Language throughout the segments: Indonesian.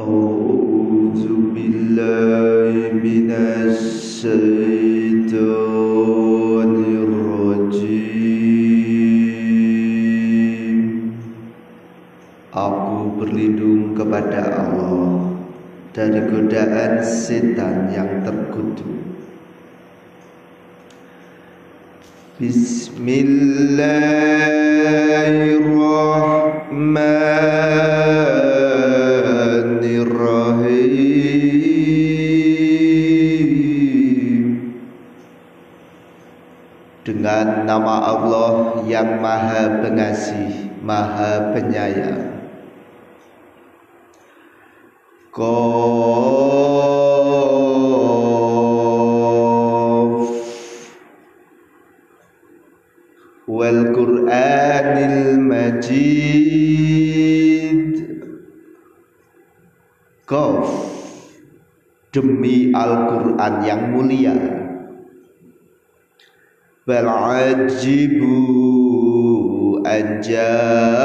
أعوذ بالله من الشيطان الرجيم Aku berlindung kepada Allah dari godaan setan yang terkutuk. Bismillahirrahmanirrahim Dengan nama Allah yang maha pengasih, maha penyayang. Qaf. Wal Qur'anil Majid. Qaf. Demi Al-Qur'an yang mulia bal ajibu anja'ahum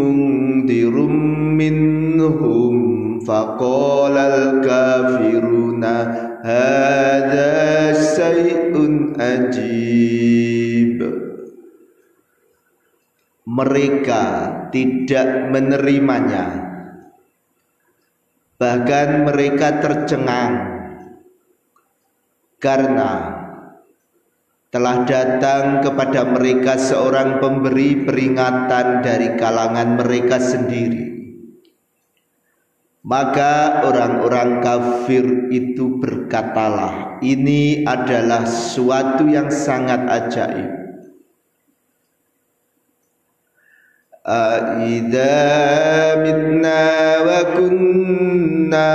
mundirum minhum faqala al-kafiruna hadha syai'un ajib mereka tidak menerimanya. Bahkan mereka tercengang. Karena telah datang kepada mereka seorang pemberi peringatan dari kalangan mereka sendiri. Maka orang-orang kafir itu berkatalah, ini adalah suatu yang sangat ajaib. Aida mitna wa kunna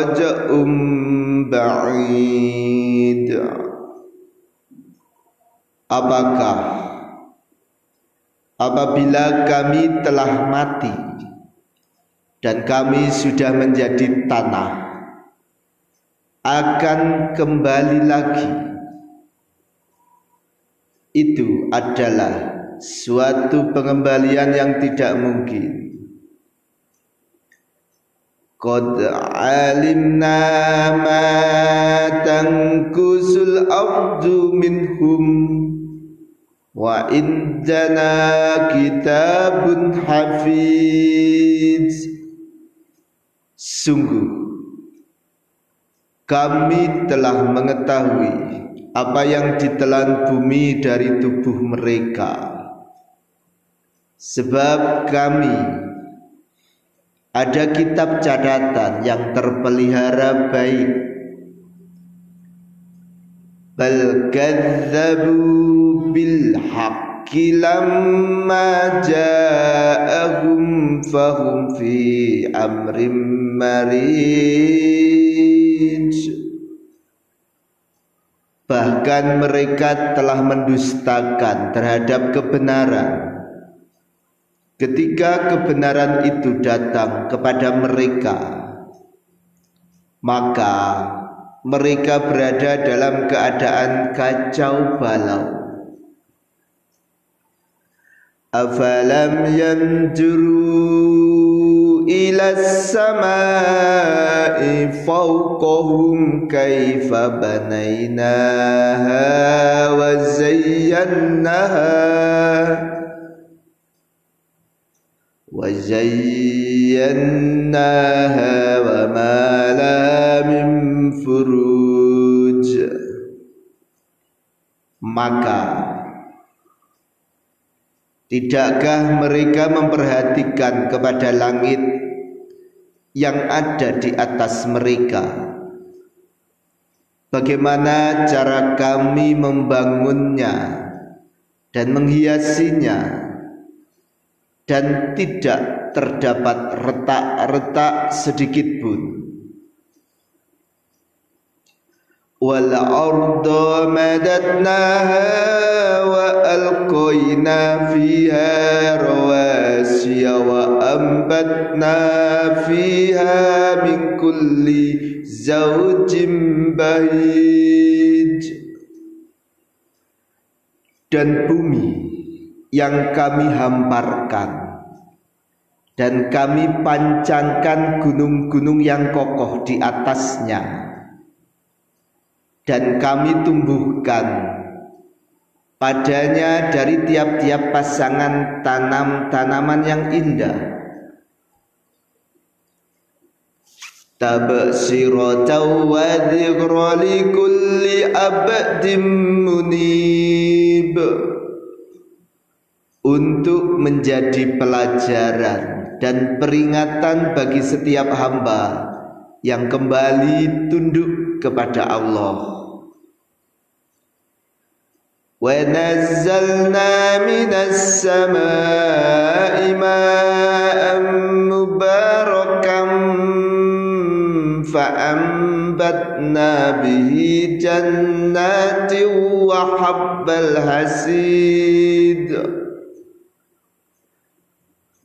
Raja'um ba'id Apakah apabila kami telah mati dan kami sudah menjadi tanah akan kembali lagi. Itu adalah suatu pengembalian yang tidak mungkin Qad alimna ma tankusul ardu minhum wa indana kitabun hafiz Sungguh kami telah mengetahui apa yang ditelan bumi dari tubuh mereka. Sebab kami ada kitab catatan yang terpelihara baik. Bal kadzabu bil haqqi lamma fahum fi amrim marij. Bahkan mereka telah mendustakan terhadap kebenaran Ketika kebenaran itu datang kepada mereka, maka mereka berada dalam keadaan kacau balau. Afalam yanjuru ila samai fawqahum kaifa banainaha wa zayyannaha وزيناها وما لها من فروج maka tidakkah mereka memperhatikan kepada langit yang ada di atas mereka bagaimana cara kami membangunnya dan menghiasinya Dan tidak terdapat retak-retak sedikit pun. Wal arda madatnaha wa alqayna fiha rawasiya wa ambatna fiha min kulli zawjin bahij dan bumi yang kami hamparkan dan kami pancangkan gunung-gunung yang kokoh di atasnya. Dan kami tumbuhkan padanya dari tiap-tiap pasangan tanam-tanaman yang indah. Tabsiratan wa dhikra likulli abdin munib untuk menjadi pelajaran dan peringatan bagi setiap hamba yang kembali tunduk kepada Allah. Wa nazzalna minas samaa'i ma'an mubarakan فأنبتنا به جنات وحب الحسيد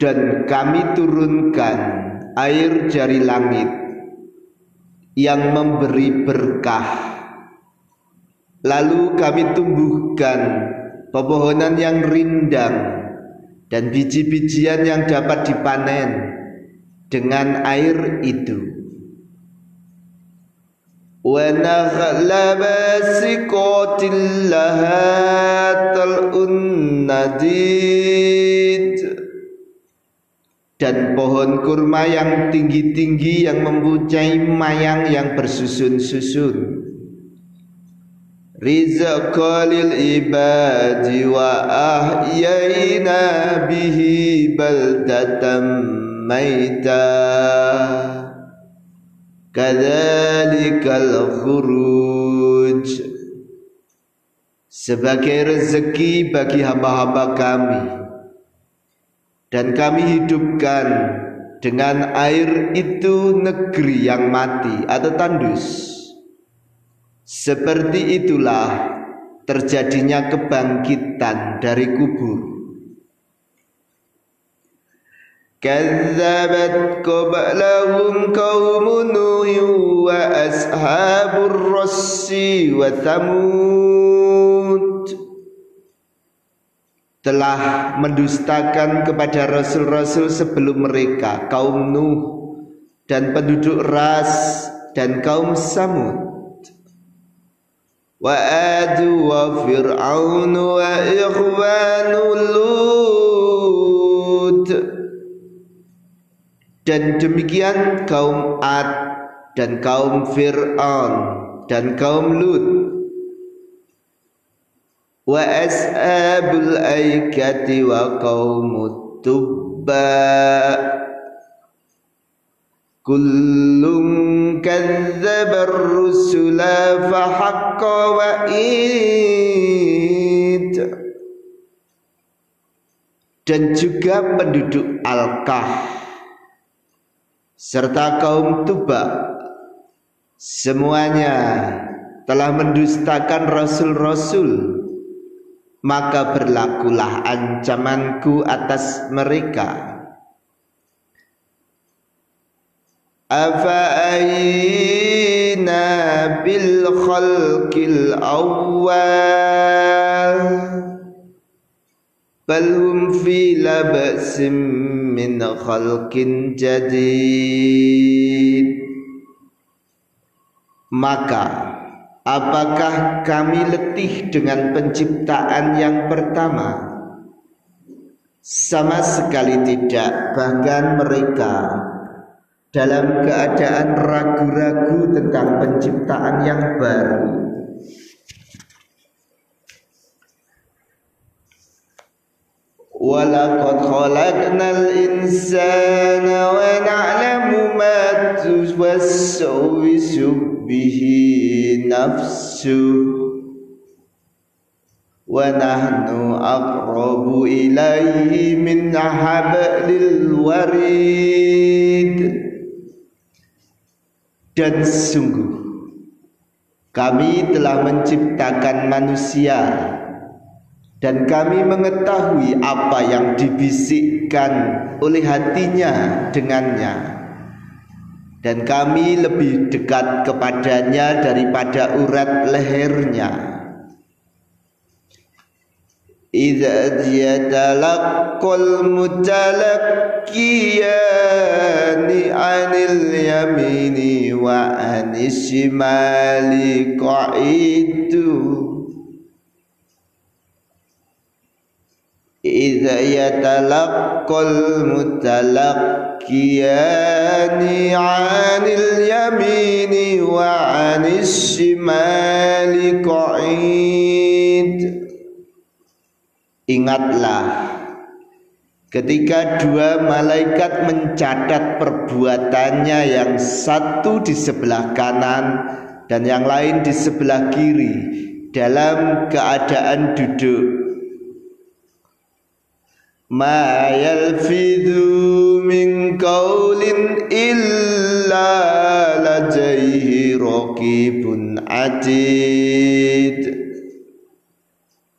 dan kami turunkan air dari langit yang memberi berkah lalu kami tumbuhkan pepohonan yang rindang dan biji-bijian yang dapat dipanen dengan air itu ونخل باسقات لها طلع نديد dan pohon kurma yang tinggi-tinggi yang mempunyai mayang yang bersusun-susun. Rizqalil ibadi wa ahyayna bihi baldatan maitah kadzalikal khuruj. Sebagai rezeki bagi hamba-hamba kami dan kami hidupkan dengan air itu negeri yang mati atau tandus seperti itulah terjadinya kebangkitan dari kubur كذبت قبلهم قوم نوح وأصحاب الرس وثمود telah mendustakan kepada rasul-rasul sebelum mereka kaum Nuh dan penduduk Ras dan kaum Samud. Wa adu wa fir'aun wa ikhwanul lut. Dan demikian kaum Ad dan kaum Fir'aun dan kaum Lut wa ashabul aikati wa kaum tubba kullun kadzdzaba ar-rusula fa haqqa wa'id dan juga penduduk Al-Kahf serta kaum Tuba semuanya telah mendustakan rasul-rasul maka berlakulah ancamanku atas mereka. Afa aina bil khalqil awwal? Bal hum fi labasim min khalqin jadid. Maka apakah kami letih dengan penciptaan yang pertama sama sekali tidak bahkan mereka dalam keadaan ragu-ragu tentang penciptaan yang baru ولقد خلقنا الإنسان ونعلم ما توسوس به نفسه ونحن أقرب إليه من حبل الوريد dan sungguh kami telah menciptakan manusia dan kami mengetahui apa yang dibisikkan oleh hatinya dengannya dan kami lebih dekat kepadanya daripada urat lehernya. Idza talakul mutalakiyani anil yamini wa anishimali qa'idu Iza yatalaqqal mutalaqiyani anil yamini wa anis shimali Ingatlah ketika dua malaikat mencatat perbuatannya yang satu di sebelah kanan dan yang lain di sebelah kiri dalam keadaan duduk ma yalfidhu min qawlin illa lajaihi raqibun atid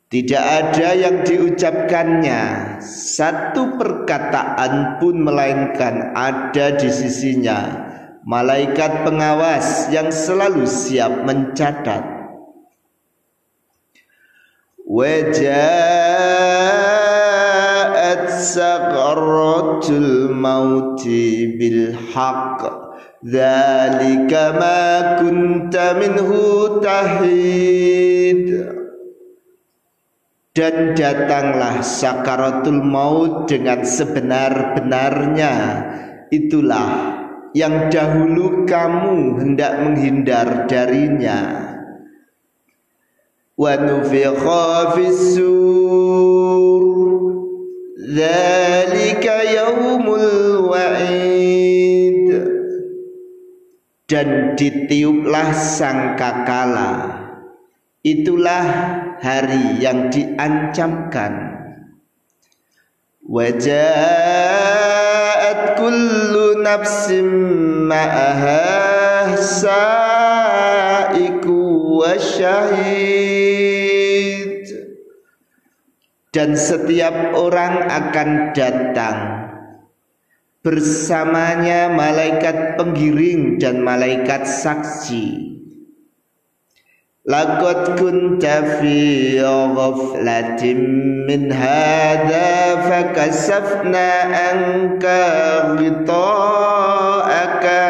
tidak ada yang diucapkannya. Satu perkataan pun melainkan ada di sisinya. Malaikat pengawas yang selalu siap mencatat. Waja'at saqaratul mauti bil haqq Dhalika ma kunta minhu tahid dan datanglah sakaratul maut dengan sebenar-benarnya. Itulah yang dahulu kamu hendak menghindar darinya. Wa nufikha fis-sur dzalika yaumul wa'id. Dan ditiuplah sangkakala. Itulah hari yang diancamkan. Wajat kullu nafsim ma'aha sa'iku wa syahid dan setiap orang akan datang. Bersamanya malaikat penggiring dan malaikat saksi. Laqad kunta fi ghaflatin min hadha fakasafna anka ghita'aka.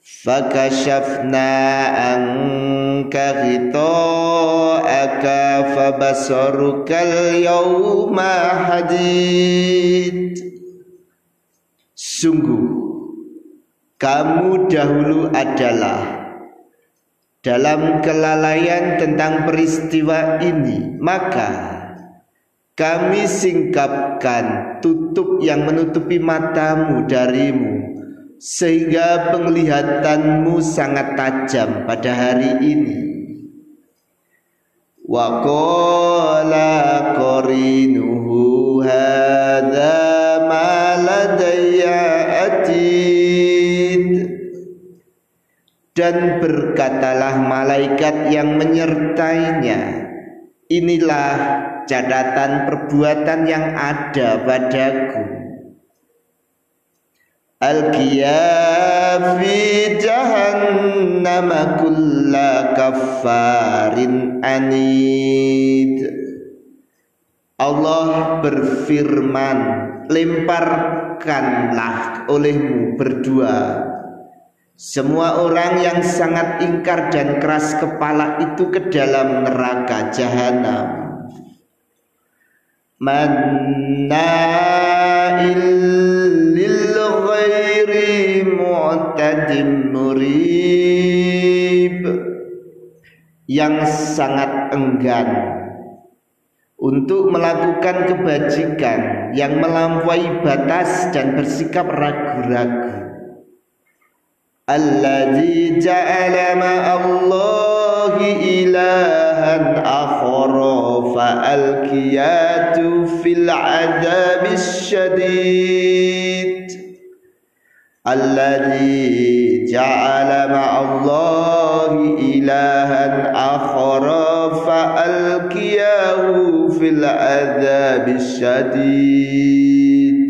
Fakashafna anka ghita'aka fabasarukal yawma hadid. Sungguh kamu dahulu adalah dalam kelalaian tentang peristiwa ini. Maka kami singkapkan tutup yang menutupi matamu darimu sehingga penglihatanmu sangat tajam pada hari ini wa qala qarinuhu hadza ma ladayya dan berkatalah malaikat yang menyertainya inilah catatan perbuatan yang ada padaku Al-Qiyafi jahannam kulla kaffarin anid Allah berfirman lemparkanlah olehmu berdua semua orang yang sangat ingkar dan keras kepala itu ke dalam neraka jahanam. Manna'il murib yang sangat enggan untuk melakukan kebajikan yang melampaui batas dan bersikap ragu-ragu. Alladzi ja'ala ma'allahi ilahan akhara fa'alqiyatu fil 'adzabis syadid الذي ja'ala ma'allahi ilahan akhara fa alqiyahu fil adzabis syadid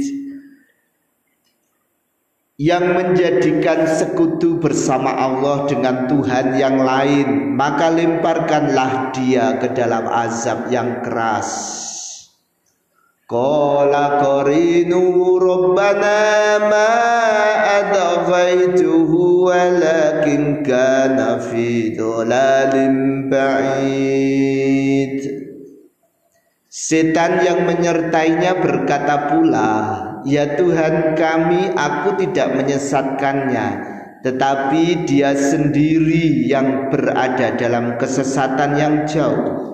yang menjadikan sekutu bersama Allah dengan Tuhan yang lain maka lemparkanlah dia ke dalam azab yang keras. Qala qarinu rabbana ma adghaituhu walakin kana fi dhalalin ba'id. Setan yang menyertainya berkata pula, Ya Tuhan kami, aku tidak menyesatkannya, tetapi dia sendiri yang berada dalam kesesatan yang jauh.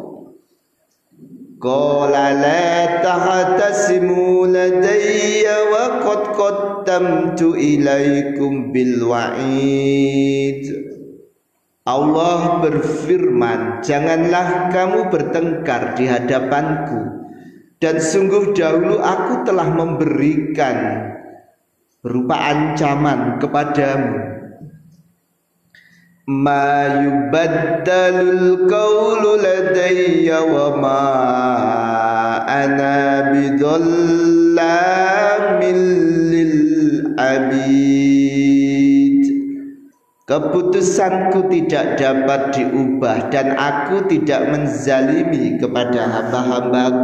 Qala la tahtasimu ladayya wa qad qaddamtu ilaikum bil wa'id. Allah berfirman, janganlah kamu bertengkar di hadapanku dan sungguh dahulu aku telah memberikan berupa ancaman kepadamu ma yubaddalul qawlu ladayya wa ma ana bidhallamin lil abid keputusanku tidak dapat diubah dan aku tidak menzalimi kepada hamba-hambaku